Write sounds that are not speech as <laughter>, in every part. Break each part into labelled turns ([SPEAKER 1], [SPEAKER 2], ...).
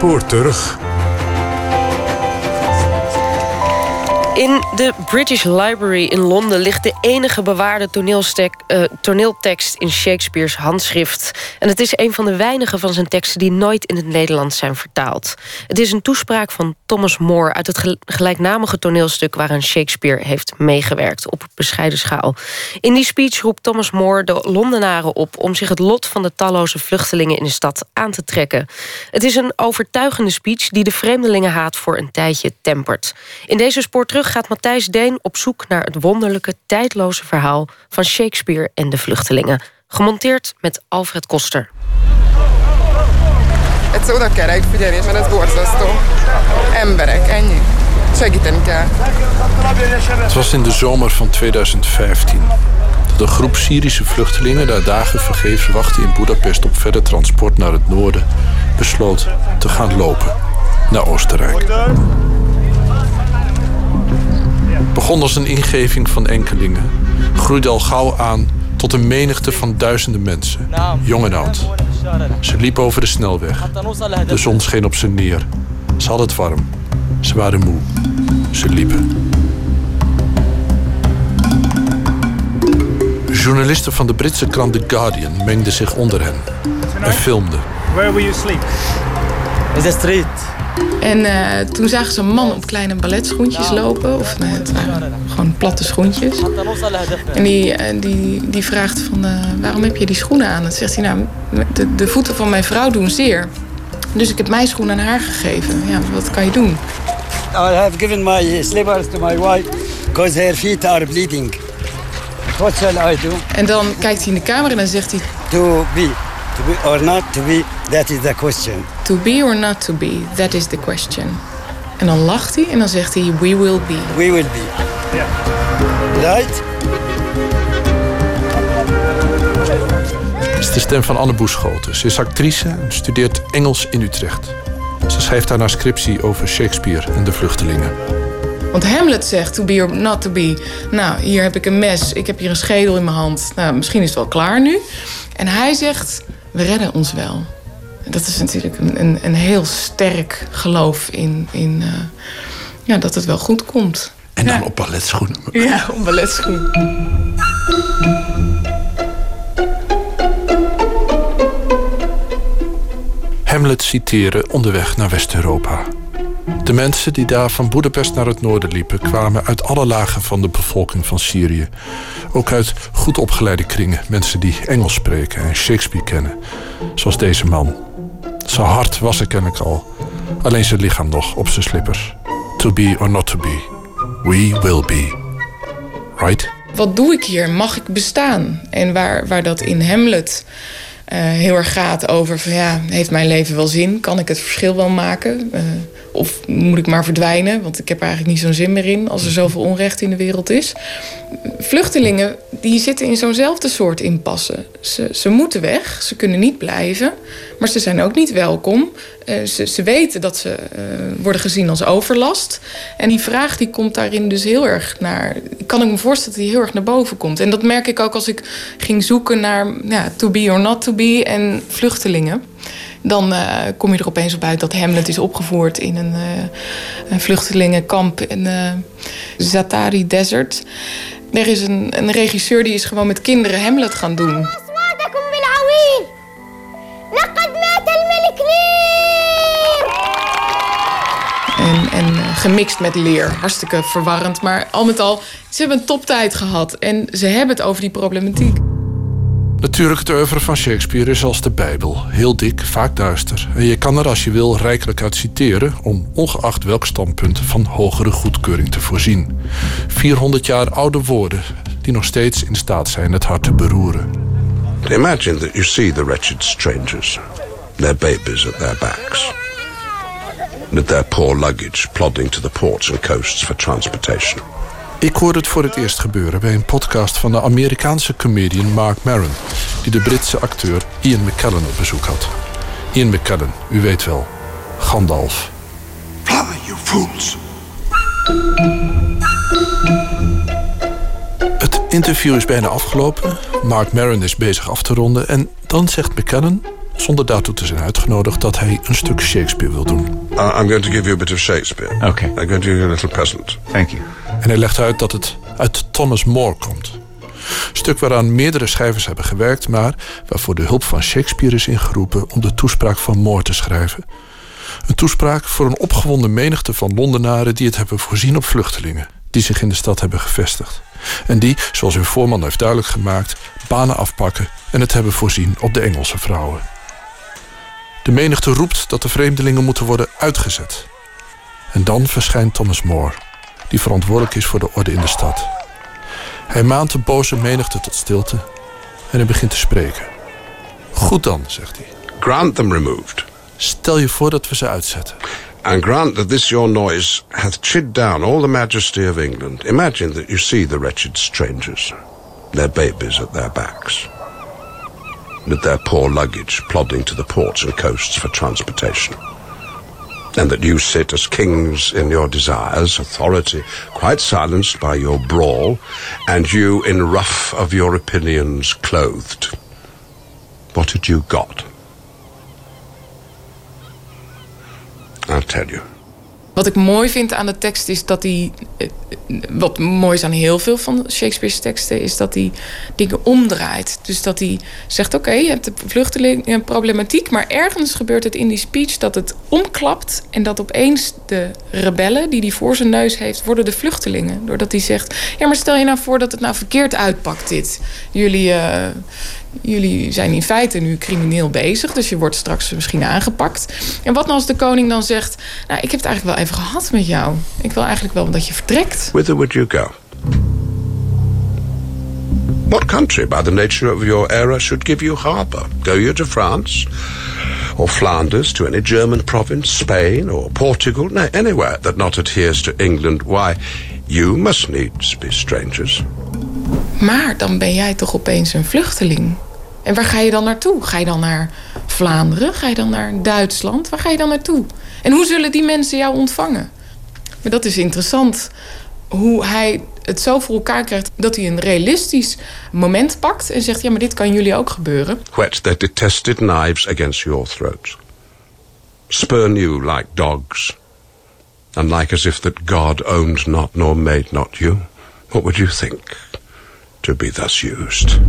[SPEAKER 1] spoor terug.
[SPEAKER 2] In de British Library in Londen ligt de enige bewaarde uh, toneeltekst in Shakespeare's handschrift. En het is een van de weinige van zijn teksten die nooit in het Nederlands zijn vertaald. Het is een toespraak van Thomas More uit het gelijknamige toneelstuk waaraan Shakespeare heeft meegewerkt op bescheiden schaal. In die speech roept Thomas More de Londenaren op om zich het lot van de talloze vluchtelingen in de stad aan te trekken. Het is een overtuigende speech die de vreemdelingenhaat voor een tijdje tempert. In deze spoor terug gaat Matthijs Deen op zoek naar het wonderlijke, tijdloze verhaal van Shakespeare en de vluchtelingen. Gemonteerd met Alfred Koster.
[SPEAKER 3] Het is oda kell figyelni, mert ez borzasztó. Emberek, ennyi. Segíteni kell.
[SPEAKER 4] Het was in de zomer van 2015 dat een groep Syrische vluchtelingen daar dagen vergeefs wachtte in Budapest op verder transport naar het noorden, besloot te gaan lopen naar Oostenrijk begon als een ingeving van enkelingen, groeide al gauw aan tot een menigte van duizenden mensen, jong en oud. Ze liepen over de snelweg. De zon scheen op ze neer. Ze hadden het warm. Ze waren moe. Ze liepen. Journalisten van de Britse krant The Guardian mengden zich onder hen en filmden. Where will you sleep?
[SPEAKER 5] In the street.
[SPEAKER 3] En uh, toen zagen ze een man op kleine balletschoentjes lopen. Of nee, het waren gewoon platte schoentjes. En die, uh, die, die vraagt van, uh, waarom heb je die schoenen aan? Dan zegt hij, nou, de, de voeten van mijn vrouw doen zeer. Dus ik heb mijn schoenen aan haar gegeven. Ja, wat kan je doen?
[SPEAKER 5] I have given my slippers to my wife because her feet are bleeding. What shall I do?
[SPEAKER 3] En dan kijkt hij in de camera en dan zegt hij...
[SPEAKER 5] To be. To be or not to be, that is the question.
[SPEAKER 3] To be or not to be, that is the question. En dan lacht hij en dan zegt hij, we will be.
[SPEAKER 5] We will be. Ja. Right?
[SPEAKER 4] Het is de stem van Anne Boeschoten. Ze is actrice en studeert Engels in Utrecht. Ze schrijft haar naar scriptie over Shakespeare en de vluchtelingen.
[SPEAKER 3] Want Hamlet zegt to be or not to be. Nou, hier heb ik een mes, ik heb hier een schedel in mijn hand. Nou, misschien is het wel klaar nu. En hij zegt, we redden ons wel. Dat is natuurlijk een, een, een heel sterk geloof in, in uh, ja, dat het wel goed komt.
[SPEAKER 4] En dan op balletschoenen.
[SPEAKER 3] Ja, op balletschoenen.
[SPEAKER 4] Hamlet citeren onderweg naar West-Europa. De mensen die daar van Boedapest naar het noorden liepen... kwamen uit alle lagen van de bevolking van Syrië. Ook uit goed opgeleide kringen. Mensen die Engels spreken en Shakespeare kennen. Zoals deze man. Zijn hart was er kennelijk al. Alleen zijn lichaam nog op zijn slippers. To be or not to be. We will be. Right?
[SPEAKER 3] Wat doe ik hier? Mag ik bestaan? En waar, waar dat in Hamlet... Uh, heel erg gaat over van ja, heeft mijn leven wel zin? Kan ik het verschil wel maken? Uh, of moet ik maar verdwijnen, want ik heb er eigenlijk niet zo'n zin meer in als er zoveel onrecht in de wereld is. Vluchtelingen die zitten in zo'nzelfde soort impasse. Ze, ze moeten weg, ze kunnen niet blijven, maar ze zijn ook niet welkom. Uh, ze, ze, weten dat ze uh, worden gezien als overlast. En die vraag die komt daarin dus heel erg naar. Kan ik me voorstellen dat die heel erg naar boven komt. En dat merk ik ook als ik ging zoeken naar ja, to be or not to be en vluchtelingen dan uh, kom je er opeens op uit dat Hamlet is opgevoerd in een, een vluchtelingenkamp in de uh, Zatari Desert. Er is een, een regisseur die is gewoon met kinderen Hamlet gaan doen. En, en gemixt met leer. Hartstikke verwarrend. Maar al met al, ze hebben een toptijd gehad. En ze hebben het over die problematiek.
[SPEAKER 4] Natuurlijk, het oeuvre van Shakespeare is als de Bijbel. Heel dik, vaak duister. En je kan er als je wil rijkelijk uit citeren... om ongeacht welk standpunt van hogere goedkeuring te voorzien. 400 jaar oude woorden die nog steeds in staat zijn het hart te beroeren.
[SPEAKER 6] Imagine that you see the wretched strangers. Their babies at their backs. With their poor luggage plodding to the ports and coasts for transportation.
[SPEAKER 4] Ik hoorde het voor het eerst gebeuren bij een podcast van de Amerikaanse comedian Mark Maron, die de Britse acteur Ian McKellen op bezoek had. Ian McKellen, u weet wel, Gandalf.
[SPEAKER 6] Fly, you fools.
[SPEAKER 4] Het interview is bijna afgelopen. Mark Maron is bezig af te ronden. En dan zegt McKellen, zonder daartoe te zijn uitgenodigd, dat hij een stuk Shakespeare wil doen.
[SPEAKER 6] Uh, I'm going to give you a bit of Shakespeare.
[SPEAKER 1] Okay.
[SPEAKER 6] I'm going to give you a little present.
[SPEAKER 1] Thank you.
[SPEAKER 4] En hij legt uit dat het uit Thomas More komt. Stuk waaraan meerdere schrijvers hebben gewerkt, maar waarvoor de hulp van Shakespeare is ingeroepen om de toespraak van Moore te schrijven. Een toespraak voor een opgewonden menigte van Londenaren die het hebben voorzien op vluchtelingen die zich in de stad hebben gevestigd. En die, zoals hun voorman heeft duidelijk gemaakt, banen afpakken en het hebben voorzien op de Engelse vrouwen. De menigte roept dat de vreemdelingen moeten worden uitgezet. En dan verschijnt Thomas More, die verantwoordelijk is voor de orde in de stad. Hij maant de boze menigte tot stilte en hij begint te spreken. Goed dan, zegt hij.
[SPEAKER 6] Grant them removed.
[SPEAKER 4] Stel je voor dat we ze uitzetten.
[SPEAKER 6] And grant that this your noise hath chid down all the majesty of England. Imagine that you see the wretched strangers, their babies at their backs, with their poor luggage plodding to the ports and coasts for transportation. And that you sit as kings in your desires, authority quite silenced by your brawl, and you in ruff of your opinions clothed. What had you got? I'll tell you.
[SPEAKER 3] Wat ik mooi vind aan de tekst is dat hij. eh, Wat mooi is aan heel veel van Shakespeare's teksten, is dat hij dingen omdraait. Dus dat hij zegt: Oké, je hebt de vluchtelingenproblematiek, maar ergens gebeurt het in die speech dat het omklapt. En dat opeens de rebellen die hij voor zijn neus heeft, worden de vluchtelingen. Doordat hij zegt: Ja, maar stel je nou voor dat het nou verkeerd uitpakt, dit. Jullie. eh, jullie zijn in feite nu crimineel bezig, dus je wordt straks misschien aangepakt. En wat nou als de koning dan zegt: Nou, ik heb het eigenlijk wel even gehad met jou. Ik wil eigenlijk wel dat je vertrekt.
[SPEAKER 6] Whither would you go? What country, by the nature of your era, should give you harbour? Go you to France? Or Flanders, to any German province, Spain, or Portugal? No, anywhere that not adheres to England. Why, you must needs be strangers.
[SPEAKER 3] Maar dan ben jij toch opeens een vluchteling. En waar ga je dan naartoe? Ga je dan naar Vlaanderen? Ga je dan naar Duitsland? Waar ga je dan naartoe? En hoe zullen die mensen jou ontvangen? Maar dat is interessant. Hoe hij het zo voor elkaar krijgt dat hij een realistisch moment pakt en zegt: Ja, maar dit kan jullie ook gebeuren.
[SPEAKER 6] Whet their detested knives against your throats. Spurn you like dogs. And like as if that God owned not nor made not you. What would you think to be thus used?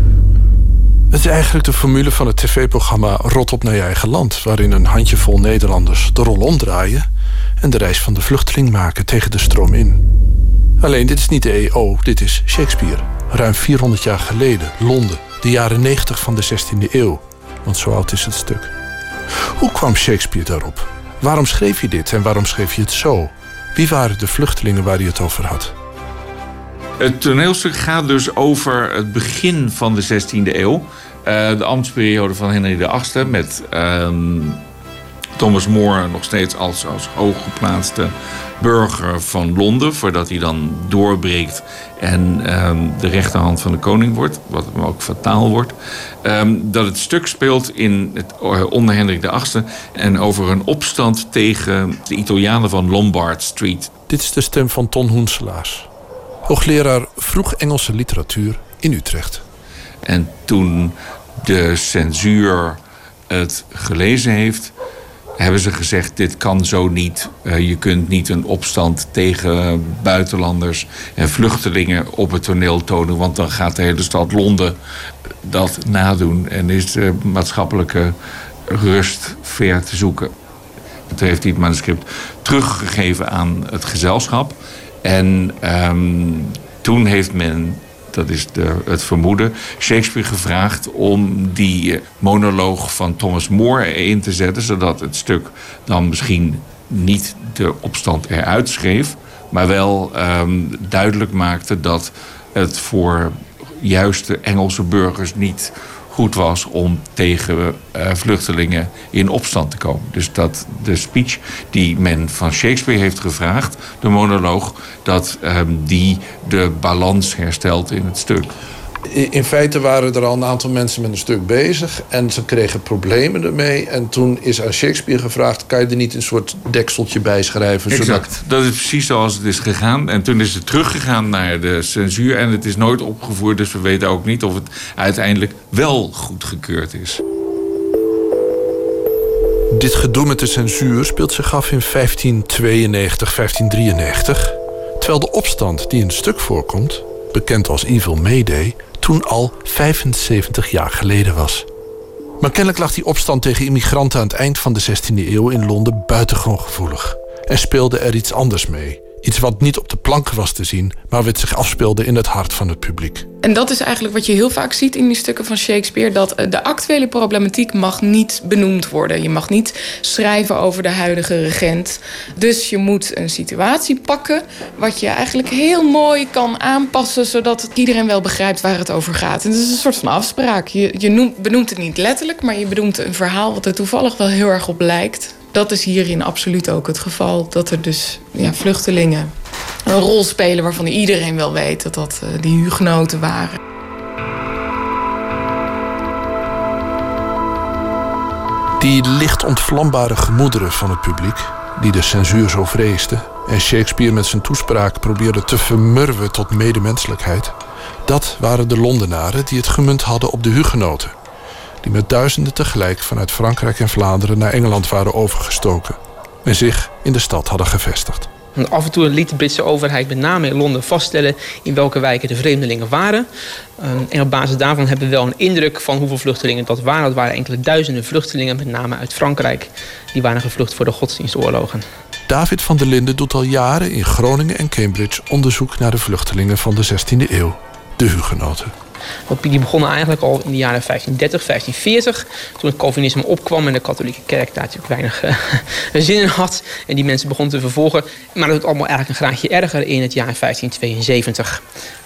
[SPEAKER 4] Het is eigenlijk de formule van het tv-programma Rot op naar je eigen land... waarin een handjevol Nederlanders de rol omdraaien... en de reis van de vluchteling maken tegen de stroom in. Alleen dit is niet de EO, dit is Shakespeare. Ruim 400 jaar geleden, Londen, de jaren 90 van de 16e eeuw. Want zo oud is het stuk. Hoe kwam Shakespeare daarop? Waarom schreef hij dit en waarom schreef je het zo? Wie waren de vluchtelingen waar hij het over had?
[SPEAKER 1] Het toneelstuk gaat dus over het begin van de 16e eeuw. Eh, de ambtsperiode van Henry VIII met ehm, Thomas More nog steeds als, hooggeplaatste burger van Londen. Voordat hij dan doorbreekt en ehm, de rechterhand van de koning wordt. Wat hem ook fataal wordt. Ehm, dat het stuk speelt in het, eh, onder Hendrik VIII. En over een opstand tegen de Italianen van Lombard Street.
[SPEAKER 4] Dit is de stem van Ton Hoenselaars. Hoogleraar vroeg Engelse literatuur in Utrecht.
[SPEAKER 1] En toen de censuur het gelezen heeft, hebben ze gezegd: dit kan zo niet. Eh, je kunt niet een opstand tegen buitenlanders en vluchtelingen op het toneel tonen, want dan gaat de hele stad Londen dat nadoen en is maatschappelijke rust ver te zoeken. Toen heeft hij het manuscript teruggegeven aan het gezelschap. En ehm, toen heeft men, dat is de, het vermoeden, Shakespeare gevraagd om die monoloog van Thomas More erin te zetten, zodat het stuk dan misschien niet de opstand eruit schreef, maar wel ehm, duidelijk maakte dat het voor juiste Engelse burgers niet goed was om tegen eh, vluchtelingen in opstand te komen. Dus dat de speech die men van Shakespeare heeft gevraagd, de monoloog, dat ehm, die de balans herstelt in het stuk.
[SPEAKER 4] In feite waren er al een aantal mensen met een stuk bezig en ze kregen problemen ermee. En toen is aan Shakespeare gevraagd: kan je er niet een soort dekseltje bij schrijven?
[SPEAKER 1] Exact. Dat is precies zoals het is gegaan. En toen is het teruggegaan naar de censuur en het is nooit opgevoerd. Dus we weten ook niet of het uiteindelijk wel goedgekeurd is.
[SPEAKER 4] Dit gedoe met de censuur speelt zich af in 1592, 1593... terwijl de opstand die in het stuk voorkomt, bekend als Evil Mayday... toen al 75 jaar geleden was. Maar kennelijk lag die opstand tegen immigranten aan het eind van de 16e eeuw in Londen buitengewoon gevoelig. En speelde er iets anders mee. Iets wat niet op de planken was te zien, maar wat zich afspeelde in het hart van het publiek.
[SPEAKER 3] En dat is eigenlijk wat je heel vaak ziet in die stukken van Shakespeare: dat eh, de actuele problematiek mag niet benoemd worden. Je mag niet schrijven over de huidige regent. Dus je moet een situatie pakken wat je eigenlijk heel mooi kan aanpassen, zodat iedereen wel begrijpt waar het over gaat. En het is een soort van afspraak. Je, je noemt, benoemt het niet letterlijk, maar je benoemt een verhaal wat er toevallig wel heel erg op lijkt dat is hierin absoluut ook het geval. Dat er dus ja, vluchtelingen een rol spelen waarvan iedereen wel weet dat dat uh, die hugenoten waren.
[SPEAKER 4] Die licht ontvlambare gemoederen van het publiek, die de censuur zo vreesde en Shakespeare met zijn toespraak probeerde te vermurwen tot medemenselijkheid, dat waren de Londenaren die het gemunt hadden op de hugenoten die met duizenden tegelijk vanuit Frankrijk en Vlaanderen naar Engeland waren overgestoken en zich in de stad hadden gevestigd.
[SPEAKER 7] Af en toe liet de Britse overheid met name in Londen vaststellen in welke wijken de vreemdelingen waren. En op basis daarvan hebben we wel een indruk van hoeveel vluchtelingen dat waren. Dat waren enkele duizenden vluchtelingen, met name uit Frankrijk. Die waren gevlucht voor de godsdienstoorlogen.
[SPEAKER 4] David van der Linden doet al jaren in Groningen en Cambridge onderzoek naar de vluchtelingen van de 16e eeuw, de hugenoten.
[SPEAKER 7] Die begonnen eigenlijk al in de jaren 1530, 1540. Toen het Calvinisme opkwam en de katholieke kerk daar natuurlijk weinig uh, <laughs> zin in had. En die mensen begonnen te vervolgen. Maar dat wordt allemaal eigenlijk een graadje erger in het jaar 1572.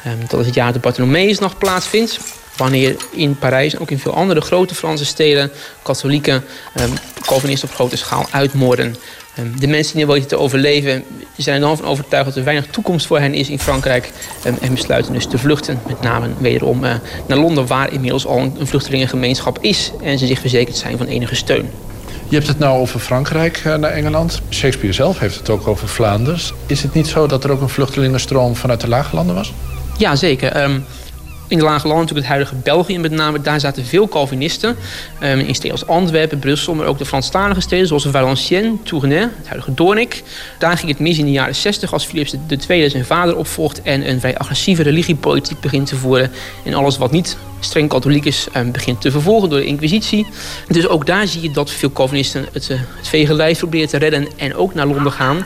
[SPEAKER 7] Um, ehm, dat is het jaar dat de Bartholomeusnacht plaatsvindt wanneer in Parijs en ook in veel andere grote Franse steden katholieken um, Calvinisten op grote schaal uitmoorden. Ehm, de mensen die weten te overleven zijn er dan van overtuigd dat er weinig toekomst voor hen is in Frankrijk. Ehm, en besluiten dus te vluchten. Met name wederom uh, naar Londen, waar inmiddels al een vluchtelingengemeenschap is. En ze zich verzekerd zijn van enige steun.
[SPEAKER 4] Je hebt het nou over Frankrijk uh, naar Engeland. Shakespeare zelf heeft het ook over Vlaanderen. Is het niet zo dat er ook een vluchtelingenstroom vanuit de laaglanden was?
[SPEAKER 7] Ja, zeker. Um, in de lage landen, natuurlijk het huidige België met name, daar zaten veel Calvinisten. Um, in steden als Antwerpen, Brussel, maar ook de Franstalige steden zoals Valenciennes, Tournai, het huidige Doornik. Daar ging het mis in de jaren 60 als Philips II zijn vader opvolgt en een vrij agressieve religiepolitiek begint te voeren. En alles wat niet streng katholiek is, um, begint te vervolgen door de Inquisitie. Dus ook daar zie je dat veel Calvinisten het, uh, het proberen te redden en ook naar Londen gaan.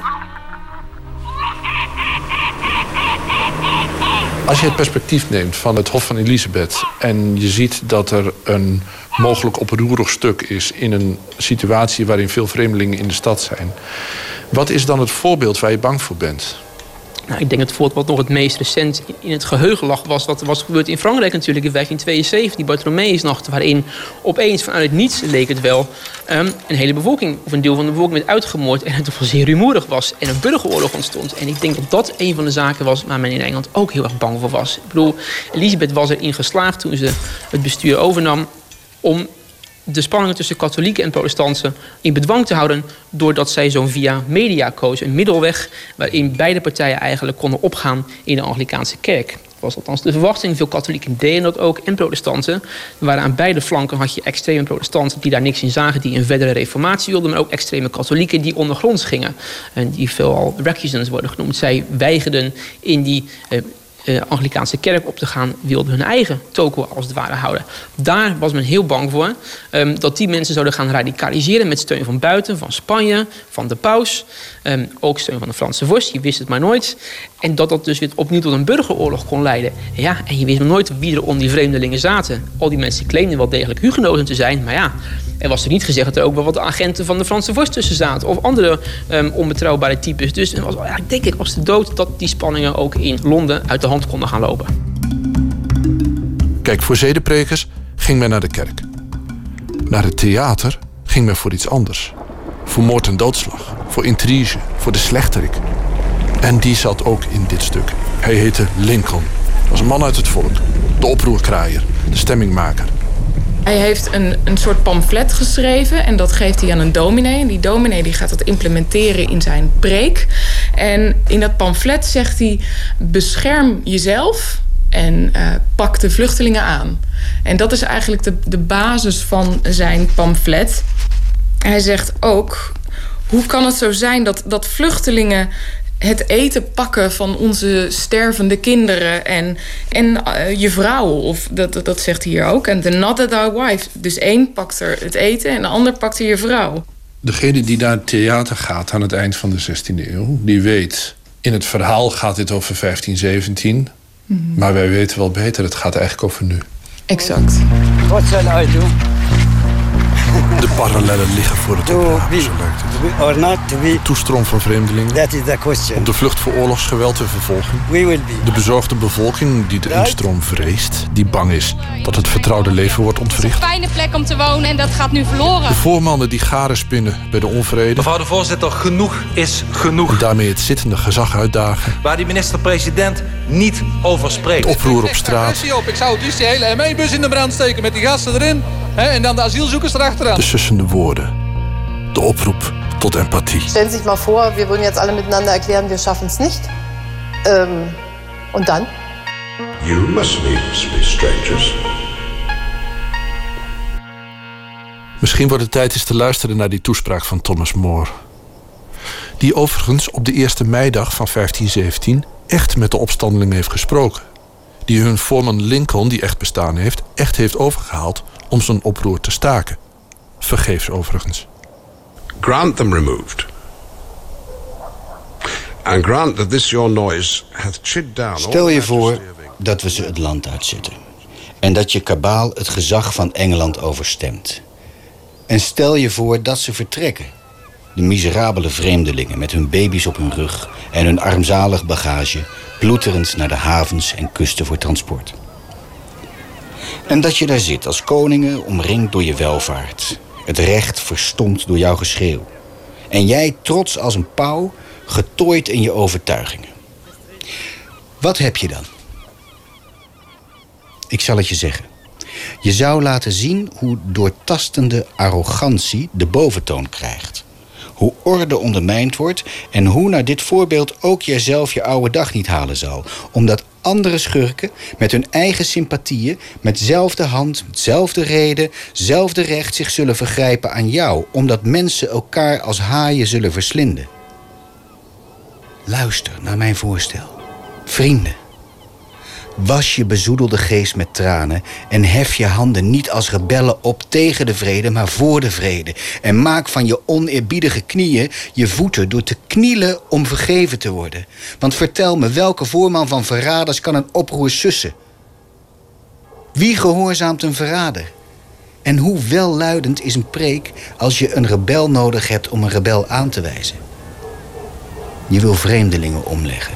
[SPEAKER 4] Als je het perspectief neemt van het Hof van Elisabeth... en je ziet dat er een mogelijk oproerig stuk is... in een situatie waarin veel vreemdelingen in de stad zijn... wat is dan het voorbeeld waar je bang voor bent?
[SPEAKER 7] Nou, ik denk het voorbeeld wat nog het meest recent in het geheugen lag... was er was gebeurd in Frankrijk natuurlijk in 1572. Die Bartholomeusnacht, waarin opeens vanuit niets leek het wel... Um, een hele bevolking, of een deel van de bevolking werd uitgemoord... en het toch wel zeer rumoerig was en een burgeroorlog ontstond. En ik denk dat dat een van de zaken was waar men in Engeland ook heel erg bang voor was. Ik bedoel, Elisabeth was erin geslaagd toen ze het bestuur overnam... om de spanningen tussen katholieken en protestanten in bedwang te houden... doordat zij zo'n via media koos. Een middelweg waarin beide partijen eigenlijk konden opgaan in de Anglikaanse kerk. Dat was althans de verwachting. Veel katholieken deden dat ook en protestanten. Waren aan beide flanken had je extreme protestanten die daar niks in zagen... die een verdere reformatie wilden, maar ook extreme katholieken die ondergronds gingen. En die veelal recusants worden genoemd. Zij weigerden in die eh, uh, Anglikaanse kerk op te gaan, wilden hun eigen toko als het ware houden. Daar was men heel bang voor um, dat die mensen zouden gaan radicaliseren met steun van buiten, van Spanje, van de paus, um, ook steun van de Franse vorst, je wist het maar nooit. En dat dat dus weer opnieuw tot een burgeroorlog kon leiden. Ja, en je wist maar nooit wie er onder die vreemdelingen zaten. Al die mensen claimden wel degelijk hugenoten te zijn, maar ja, er was er niet gezegd dat er ook wel wat agenten van de Franse vorst tussen zaten. Of andere um, onbetrouwbare types. Dus was, denk ik was de dood dat die spanningen ook in Londen uit de hand konden gaan lopen.
[SPEAKER 4] Kijk, voor zedeprekers ging men naar de kerk. Naar het theater ging men voor iets anders. Voor moord en doodslag, voor intrige, voor de slechterik. En die zat ook in dit stuk. Hij heette Lincoln. Was een man uit het volk. De oproerkraaier, de stemmingmaker.
[SPEAKER 3] Hij heeft een, een soort pamflet geschreven en dat geeft hij aan een dominee. En die dominee die gaat dat implementeren in zijn preek. En in dat pamflet zegt hij: bescherm jezelf en uh, pak de vluchtelingen aan. En dat is eigenlijk de, de basis van zijn pamflet. hij zegt ook: hoe kan het zo zijn dat, dat vluchtelingen het eten pakken van onze stervende kinderen en, en uh, je vrouw, of dat, dat, zegt hij hier ook. En the not that our wife. Dus één pakt er het eten en de ander pakt er je vrouw.
[SPEAKER 4] Degene die naar het theater gaat aan het eind van de 16e eeuw, die weet, in het verhaal gaat dit over 1517, mm -hmm. maar wij weten wel beter, het gaat eigenlijk over nu.
[SPEAKER 3] Exact.
[SPEAKER 5] Wat shall I do?
[SPEAKER 4] De parallellen liggen voor het opnemen, zo lijkt het.
[SPEAKER 5] Or not.
[SPEAKER 4] Toestroom van vreemdelingen.
[SPEAKER 5] That is the question.
[SPEAKER 4] Op de vlucht voor oorlogsgeweld en vervolging.
[SPEAKER 5] We will be.
[SPEAKER 4] De bezorgde bevolking die de instroom vreest. Die bang is dat het vertrouwde leven wordt ontwricht.
[SPEAKER 8] Het is een fijne plek om te wonen en dat gaat nu verloren.
[SPEAKER 4] De voormannen die garen spinnen bij de onvrede.
[SPEAKER 9] Mevrouw de voorzitter, genoeg is genoeg.
[SPEAKER 4] En daarmee het zittende gezag uitdagen.
[SPEAKER 9] Waar die minister-president niet over spreekt.
[SPEAKER 4] Het oproer op straat.
[SPEAKER 10] Op. Ik zou dus die hele ME-bus in de brand steken met die gasten erin. En dan de asielzoekers erachteraan.
[SPEAKER 4] De sussende woorden. De oproep tot empathie.
[SPEAKER 11] Stellen Sie sich mal vor, wir würden jetzt alle miteinander erklären, wir schaffen es nicht. Ähm, und dann?
[SPEAKER 6] You must be strangers.
[SPEAKER 4] Misschien wordt het tijd eens te luisteren naar die toespraak van Thomas More. Die overigens op de eerste meidag van 1517 echt met de opstandelingen heeft gesproken. Die hun voorman Lincoln, die echt bestaan heeft, echt heeft overgehaald om zijn oproer te staken. Vergeefs overigens.
[SPEAKER 6] Grant them removed. And grant that this your noise hath chid down
[SPEAKER 12] Stel je voor dat we ze het land uitzetten. En dat je kabaal het gezag van Engeland overstemt. En stel je voor dat ze vertrekken. De miserabele vreemdelingen met hun baby's op hun rug... en hun armzalig bagage ploeterend naar de havens en kusten voor transport. En dat je daar zit als koningen omringd door je welvaart. Het recht verstomd door jouw geschreeuw. En jij trots als een pauw, getooid in je overtuigingen. Wat heb je dan? Ik zal het je zeggen. Je zou laten zien hoe doortastende arrogantie de boventoon krijgt. Hoe orde ondermijnd wordt en hoe naar dit voorbeeld ook jijzelf je oude dag niet halen zal. Omdat andere schurken met hun eigen sympathieën, met zelfde hand, zelfde reden, zelfde recht zich zullen vergrijpen aan jou. Omdat mensen elkaar als haaien zullen verslinden. Luister naar mijn voorstel. Vrienden. Was je bezoedelde geest met tranen en hef je handen niet als rebellen op tegen de vrede, maar voor de vrede. En maak van je oneerbiedige knieën je voeten door te knielen om vergeven te worden. Want vertel me, welke voorman van verraders kan een oproer sussen? Wie gehoorzaamt een verrader? En hoe welluidend is een preek als je een rebel nodig hebt om een rebel aan te wijzen? Je wil vreemdelingen omleggen,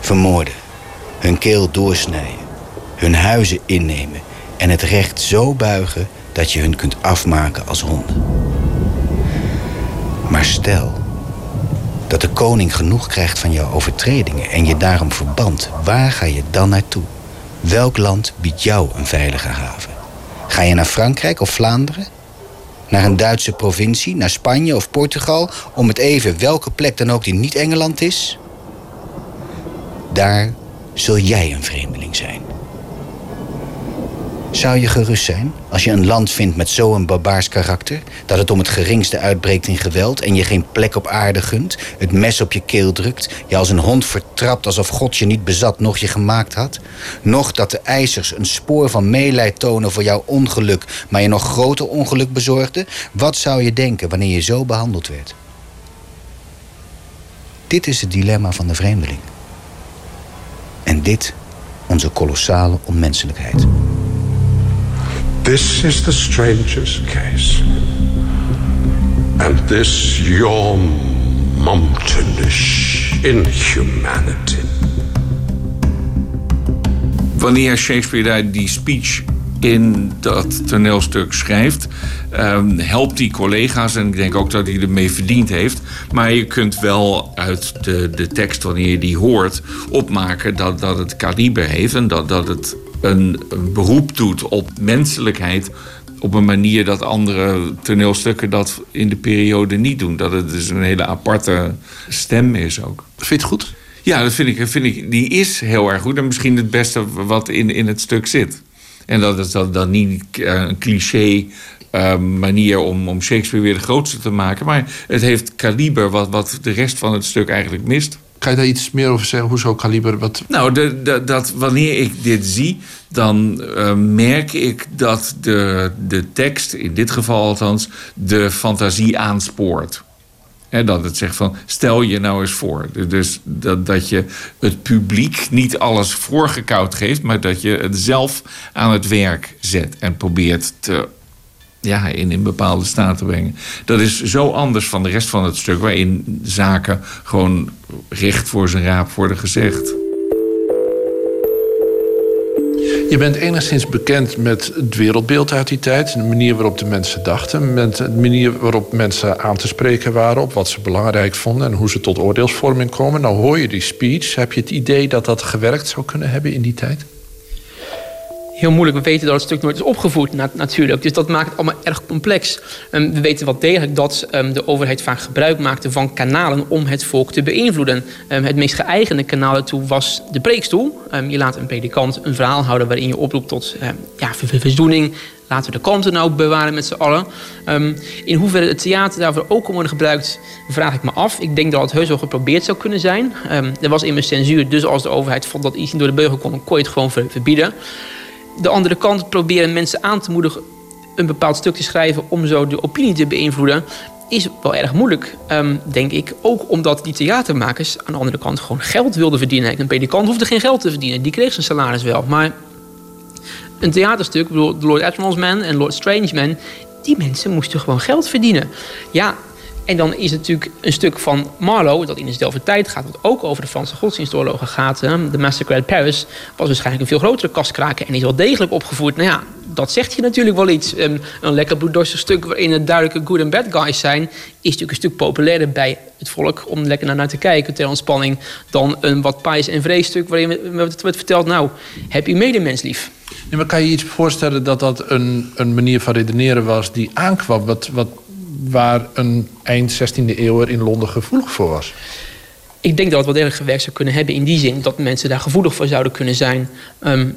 [SPEAKER 12] vermoorden hun keel doorsnijden, hun huizen innemen en het recht zo buigen dat je hun kunt afmaken als honden. Maar stel dat de koning genoeg krijgt van jouw overtredingen en je daarom verband, waar ga je dan naartoe? Welk land biedt jou een veilige haven? Ga je naar Frankrijk of Vlaanderen? Naar een Duitse provincie, naar Spanje of Portugal, om het even welke plek dan ook die niet Engeland is? Daar zul jij een vreemdeling zijn. Zou je gerust zijn als je een land vindt met zo'n barbaars karakter... dat het om het geringste uitbreekt in geweld... en je geen plek op aarde gunt, het mes op je keel drukt... je als een hond vertrapt alsof God je niet bezat nog je gemaakt had? Nog dat de eisers een spoor van meeleid tonen voor jouw ongeluk... maar je nog groter ongeluk bezorgde? Wat zou je denken wanneer je zo behandeld werd? Dit is het dilemma van de vreemdeling. En dit onze kolossale onmenselijkheid.
[SPEAKER 6] This is the stranger's case. And this your mountainish inhumanity.
[SPEAKER 1] Wanneer Shakespeare daar die speech in dat toneelstuk schrijft, um, helpt die collega's. En ik denk ook dat hij ermee verdiend heeft. Maar je kunt wel uit de, de tekst, wanneer je die hoort, opmaken dat, dat het kaliber heeft en dat, dat het een, een beroep doet op menselijkheid op een manier dat andere toneelstukken dat in de periode niet doen. Dat het dus een hele aparte stem is ook.
[SPEAKER 4] Vind je het goed?
[SPEAKER 1] Ja, dat vind ik, vind ik. Die is heel erg goed. En misschien het beste wat in, in het stuk zit. En dat is dat niet een cliché uh, manier om, om Shakespeare weer de grootste te maken. Maar het heeft kaliber wat, wat de rest van het stuk eigenlijk mist.
[SPEAKER 4] Kan je daar iets meer over zeggen? Hoezo kaliber? Wat...
[SPEAKER 1] Nou, de, de, dat wanneer ik dit zie, dan uh, merk ik dat de, de tekst, in dit geval althans, de fantasie aanspoort. Dat het zegt van, stel je nou eens voor. Dus dat, dat je het publiek niet alles voorgekoud geeft... maar dat je het zelf aan het werk zet en probeert te ja, in een bepaalde staat te brengen. Dat is zo anders van de rest van het stuk... waarin zaken gewoon recht voor zijn raap worden gezegd.
[SPEAKER 4] Je bent enigszins bekend met het wereldbeeld uit die tijd. De manier waarop de mensen dachten. De manier waarop mensen aan te spreken waren. Op wat ze belangrijk vonden en hoe ze tot oordeelsvorming komen. Nou hoor je die speech. Heb je het idee dat dat gewerkt zou kunnen hebben in die tijd?
[SPEAKER 7] Heel moeilijk. We weten dat het stuk nooit is opgevoerd natuurlijk. Dus dat maakt het allemaal erg complex. Um, we weten wel degelijk dat um, de overheid vaak gebruik maakte van kanalen om het volk te beïnvloeden. Um, het meest geëigende kanaal daartoe was de preekstoel. je laat een predikant een verhaal houden waarin je oproept tot ja, verzoening. Laten we de kanten nou bewaren met z'n allen. in hoeverre het theater daarvoor ook kan worden gebruikt, vraag ik me af. Ik denk dat het heus wel geprobeerd zou kunnen zijn. er was immers censuur, dus als de overheid vond dat iets niet door de beugel kon, kon je het gewoon verbieden de andere kant proberen mensen aan te moedigen een bepaald stuk te schrijven om zo de opinie te beïnvloeden, is wel erg moeilijk, um, denk ik. Ook omdat die theatermakers aan de andere kant gewoon geld wilden verdienen. Een predikant hoefde geen geld te verdienen, die kreeg zijn salaris wel. Maar een theaterstuk, bedoel, Lord Admiral's Man en Lord Strange Man, die mensen moesten gewoon geld verdienen. Ja, en dan is het natuurlijk een stuk van Marlowe, dat in dezelfde tijd gaat, wat ook over de Franse godsdienstoorlogen gaat. De Massacre at Paris was waarschijnlijk een veel grotere kastkraken en is wel degelijk opgevoerd. Nou ja, dat zegt je natuurlijk wel iets. Een, lekker bloeddorstig stuk waarin het duidelijke good en bad guys zijn, is natuurlijk een stuk populairder bij het volk om lekker naar, naar te kijken ter ontspanning dan een wat pijs en vrees stuk waarin wordt verteld, nou, heb je medemens lief.
[SPEAKER 4] Maar kan je iets voorstellen dat dat een, een manier van redeneren was die aankwam? Wat, wat waar een eind 16e eeuw in Londen gevoelig voor was?
[SPEAKER 7] Ik denk dat het wel degelijk gewerkt zou kunnen hebben in die zin dat mensen daar gevoelig voor zouden kunnen zijn. Um,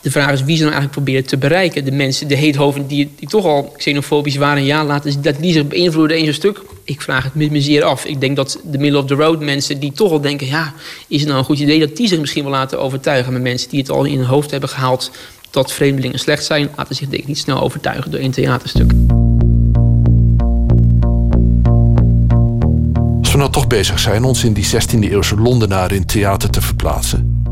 [SPEAKER 7] de vraag is wie ze dan eigenlijk proberen te bereiken. De mensen, de heethoven die, die toch al xenofobisch waren, ja, laten dat die zich beïnvloeden in zo'n stuk. Ik vraag het me zeer af. Ik denk dat de middle of the road mensen die toch al denken, ja, is het nou een goed idee dat die zich misschien wel laten overtuigen. Maar mensen die het al in hun hoofd hebben gehaald dat vreemdelingen slecht zijn, laten zich denk ik niet snel overtuigen door een theaterstuk.
[SPEAKER 4] Nou toch bezig zijn ons in die 16e-eeuwse Londenaar in theater te verplaatsen?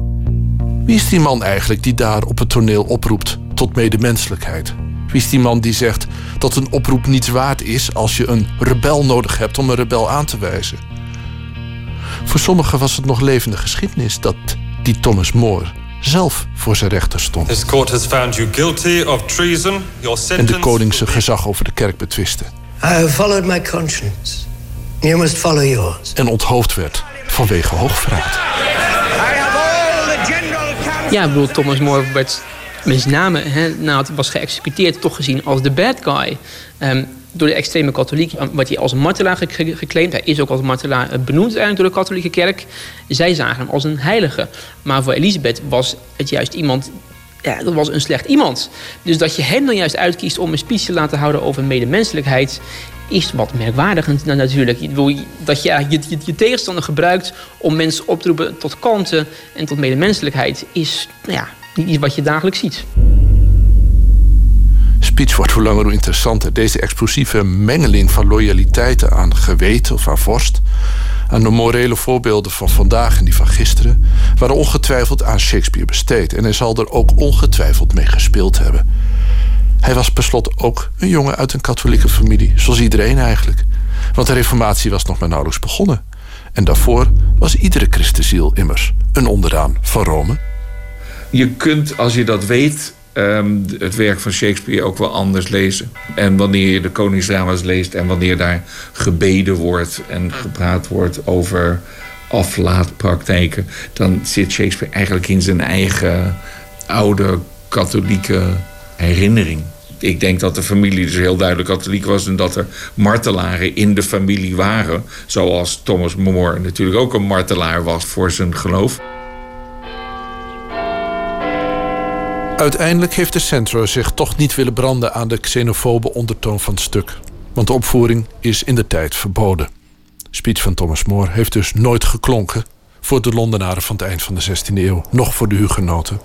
[SPEAKER 4] Wie is die man eigenlijk die daar op het toneel oproept tot medemenselijkheid? Wie is die man die zegt dat een oproep niets waard is als je een rebel nodig hebt om een rebel aan te wijzen? Voor sommigen was het nog levende geschiedenis dat die Thomas More zelf voor zijn rechter stond.
[SPEAKER 13] This court has found you guilty of treason. Your
[SPEAKER 4] en de koning zijn gezag over de kerk betwiste.
[SPEAKER 14] I have followed my conscience. You must follow yours.
[SPEAKER 4] En onthoofd werd vanwege hoogverraad.
[SPEAKER 7] Ja, ik bedoel, Thomas More werd met name, hè, nou, het was geëxecuteerd, toch gezien als de bad guy. Um, door de extreme katholiek, wat hij als martelaar geclaimd. Hij is ook als martelaar eh, benoemd eigenlijk door de katholieke kerk. Zij zagen hem als een heilige. Maar voor Elisabeth was het juist iemand ja, dat was een slecht iemand. Dus dat je hem dan juist uitkiest om een speech te laten houden over medemenselijkheid, is wat merkwaardig natuurlijk. Dat je je, je, je, tegenstander gebruikt om mensen op te roepen tot kanten en tot medemenselijkheid, is nou ja, niet iets wat je dagelijks ziet.
[SPEAKER 4] Speech wordt hoe langer hoe interessanter. Deze explosieve mengeling van loyaliteiten aan geweten of aan vorst, aan de morele voorbeelden van vandaag en die van gisteren, waren ongetwijfeld aan Shakespeare besteed. En hij zal er ook ongetwijfeld mee gespeeld hebben. Hij was per slot ook een jongen uit een katholieke familie, zoals iedereen eigenlijk. Want de reformatie was nog maar nauwelijks begonnen. En daarvoor was iedere christenziel immers een onderdaan van Rome.
[SPEAKER 1] Je kunt, als je dat weet, ehm, het werk van Shakespeare ook wel anders lezen. En wanneer je de koningsdrama's leest en wanneer daar gebeden wordt en gepraat wordt over aflaatpraktijken, dan zit Shakespeare eigenlijk in zijn eigen oude katholieke herinnering. Ik denk dat de familie dus heel duidelijk katholiek was en dat er martelaren in de familie waren. Zoals Thomas More natuurlijk ook een martelaar was voor zijn geloof.
[SPEAKER 4] Uiteindelijk heeft de Centro zich toch niet willen branden aan de xenofobe ondertoon van het stuk. Want de opvoering is in de tijd verboden. De speech van Thomas More heeft dus nooit geklonken voor de Londenaren van het eind van de 16e eeuw, nog voor de hugenoten.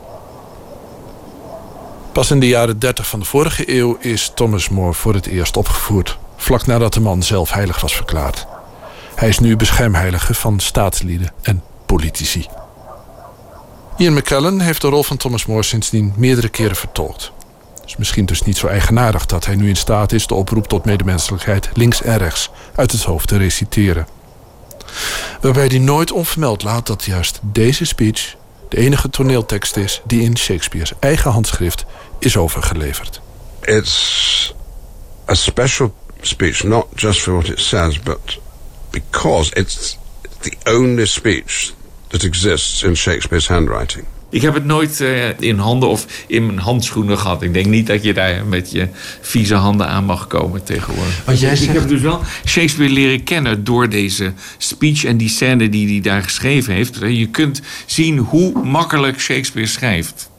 [SPEAKER 4] Pas in de jaren 30 van de vorige eeuw is Thomas More voor het eerst opgevoerd, vlak nadat de man zelf heilig was verklaard. Hij is nu beschermheilige van staatslieden en politici. Ian McKellen heeft de rol van Thomas More sindsdien meerdere keren vertolkt. Het is misschien dus niet zo eigenaardig dat hij nu in staat is de oproep tot medemenselijkheid links en rechts uit het hoofd te reciteren. Waarbij hij nooit onvermeld laat dat juist deze speech de enige toneeltekst is die in Shakespeare's eigen handschrift is overgeleverd.
[SPEAKER 6] It's a special speech, not just for what it says, but because it's the only speech that exists in Shakespeare's handwriting.
[SPEAKER 1] Ik heb het nooit uh, in handen of in mijn handschoenen gehad. Ik denk niet dat je daar met je vieze handen aan mag komen tegenwoordig.
[SPEAKER 15] Wat jij zegt...
[SPEAKER 1] Ik heb dus wel Shakespeare leren kennen door deze speech en die scène die hij daar geschreven heeft. Je kunt zien hoe makkelijk Shakespeare schrijft.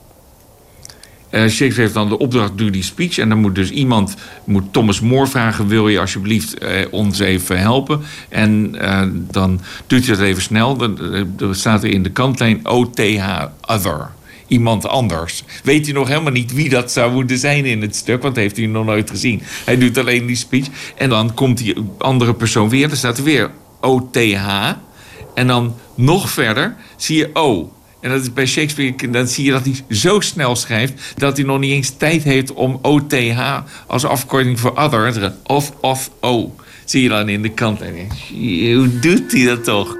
[SPEAKER 1] Uh, Shakespeare heeft dan de opdracht, doe die speech. En dan moet dus iemand, moet Thomas More vragen... wil je alsjeblieft uh, ons even helpen? En uh, dan doet hij dat even snel. Dan, dan staat er in de kantlijn OTH, other. Iemand anders. Weet hij nog helemaal niet wie dat zou moeten zijn in het stuk... want heeft hij nog nooit gezien. Hij doet alleen die speech. En dan komt die andere persoon weer. Dan staat er weer OTH. En dan nog verder zie je O... En dat is bij Shakespeare, dan zie je dat hij zo snel schrijft... dat hij nog niet eens tijd heeft om OTH als afkorting voor other... of, of, O. Zie je dan in de kant. En hoe doet hij dat toch?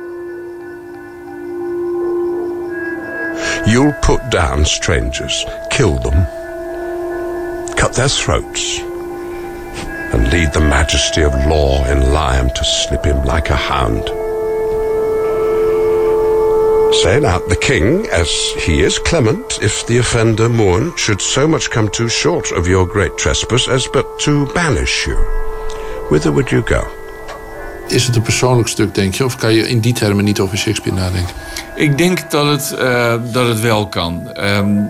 [SPEAKER 6] You'll put down strangers, kill them, cut their throats... and lead the majesty of law in Liam to slip him like a hound... Say now, the king, as he is clement, if the offender mourn, should so much come too short of your great trespass as but to banish you. Whither would you go?
[SPEAKER 4] Is het een persoonlijk stuk, denk je? Of kan je in die termen niet over Shakespeare nadenken?
[SPEAKER 1] Ik denk dat het, uh, dat het wel kan. Um,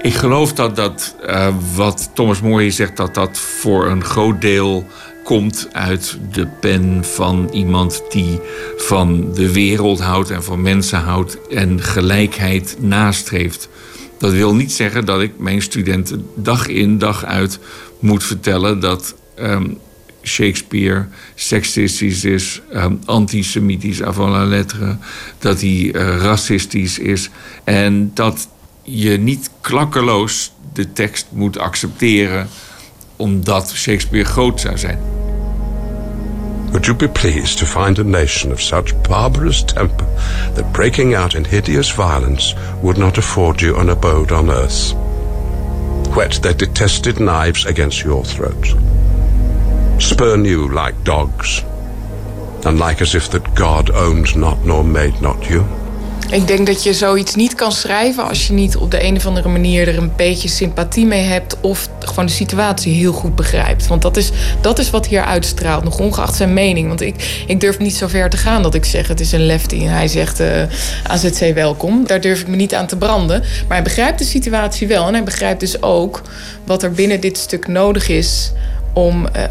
[SPEAKER 1] ik geloof dat, dat uh, wat Thomas More hier zegt... dat dat voor een groot deel komt uit de pen van iemand die van de wereld houdt en van mensen houdt en gelijkheid nastreeft. Dat wil niet zeggen dat ik mijn studenten dag in dag uit moet vertellen dat um, Shakespeare seksistisch is, um, antisemitisch avant la lettre, dat hij uh, racistisch is en dat je niet klakkeloos de tekst moet accepteren omdat Shakespeare groot zou zijn.
[SPEAKER 6] Would you be pleased to find a nation of such barbarous temper that breaking out in hideous violence would not afford you an abode on earth? Whet their detested knives against your throat. Spurn you like dogs, and like as if that God owned not nor made not you?
[SPEAKER 3] Ik denk dat je zoiets niet kan schrijven als je niet op de een of andere manier er een beetje sympathie mee hebt of gewoon de situatie heel goed begrijpt. Want dat is, dat is wat hier uitstraalt, nog ongeacht zijn mening. Want ik, ik durf niet zo ver te gaan dat ik zeg het is een lefty en hij zegt uh, AZC welkom. Daar durf ik me niet aan te branden. Maar hij begrijpt de situatie wel en hij begrijpt dus ook wat er binnen dit stuk nodig is om uh,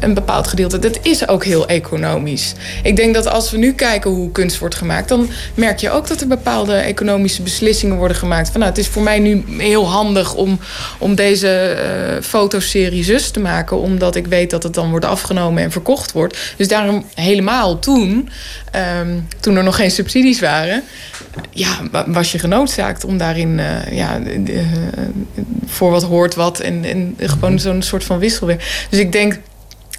[SPEAKER 3] een bepaald gedeelte. Dat is ook heel economisch. Ik denk dat als we nu kijken hoe kunst wordt gemaakt, dan merk je ook dat er bepaalde economische beslissingen worden gemaakt. Van nou, het is voor mij nu heel handig om, om deze uh, fotoserie zus te maken, omdat ik weet dat het dan wordt afgenomen en verkocht wordt. Dus daarom helemaal toen, um, toen er nog geen subsidies waren, ja, was je genoodzaakt om daarin uh, ja, voor wat hoort wat en, gewoon zo'n soort van wisselwerking. Dus ik denk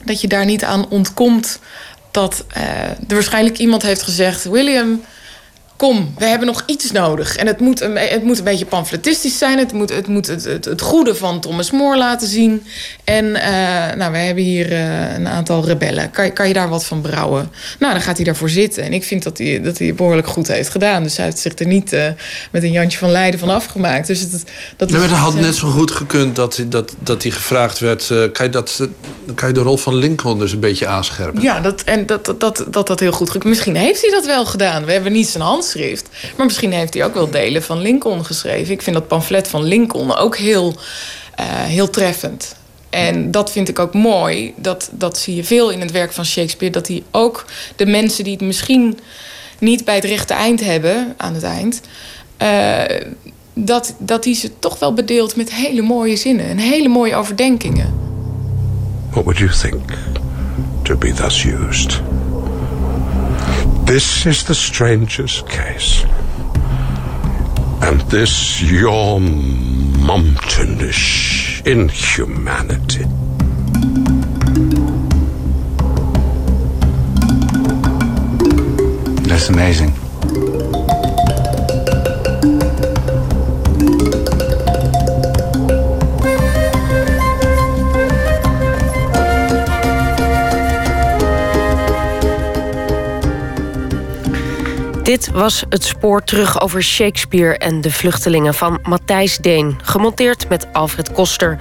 [SPEAKER 3] dat je daar niet aan ontkomt dat uh, er waarschijnlijk iemand heeft gezegd: William, kom, we hebben nog iets nodig. En het moet een, het moet een beetje pamfletistisch zijn. Het moet het, moet het, het, het goede van Thomas More laten zien. En uh, nou, we hebben hier uh, een aantal rebellen. Kan, kan je daar wat van brouwen? Nou, dan gaat hij daarvoor zitten. En ik vind dat hij, dat hij behoorlijk goed heeft gedaan. Dus hij heeft zich er niet uh, met een Jantje van Leiden van afgemaakt. Dus het, dat
[SPEAKER 4] nee, maar het had net zo goed gekund dat, dat, dat hij gevraagd werd... kan, je dat, kan je de rol van Lincoln dus een beetje aanscherpen?
[SPEAKER 3] Ja, dat, en dat dat, dat, dat, dat heel goed gekund. Misschien heeft hij dat wel gedaan. We hebben niet zijn hand handschrift. Maar misschien heeft hij ook wel delen van Lincoln geschreven. Ik vind dat pamflet van Lincoln ook heel, uh, heel treffend. En dat vind ik ook mooi. Dat, dat zie je veel in het werk van Shakespeare. Dat hij ook de mensen die het misschien niet bij het rechte eind hebben, aan het eind. Uh, dat, dat hij ze toch wel bedeelt met hele mooie zinnen en hele mooie overdenkingen.
[SPEAKER 6] What would you think to be thus used? This is the strangest case. And this your mountainish inhumanity.
[SPEAKER 15] That's amazing.
[SPEAKER 2] Dit was het spoor terug over Shakespeare en de vluchtelingen van Matthijs Deen, gemonteerd met Alfred Koster.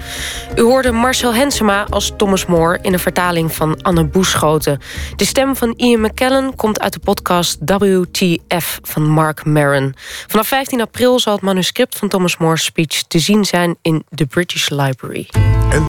[SPEAKER 2] U hoorde Marcel Hensema als Thomas More in een vertaling van Anne Boeschoten. De stem van Ian McKellen komt uit de podcast WTF van Mark Maron. Vanaf 15 april zal het manuscript van Thomas More's speech te zien zijn in de British Library.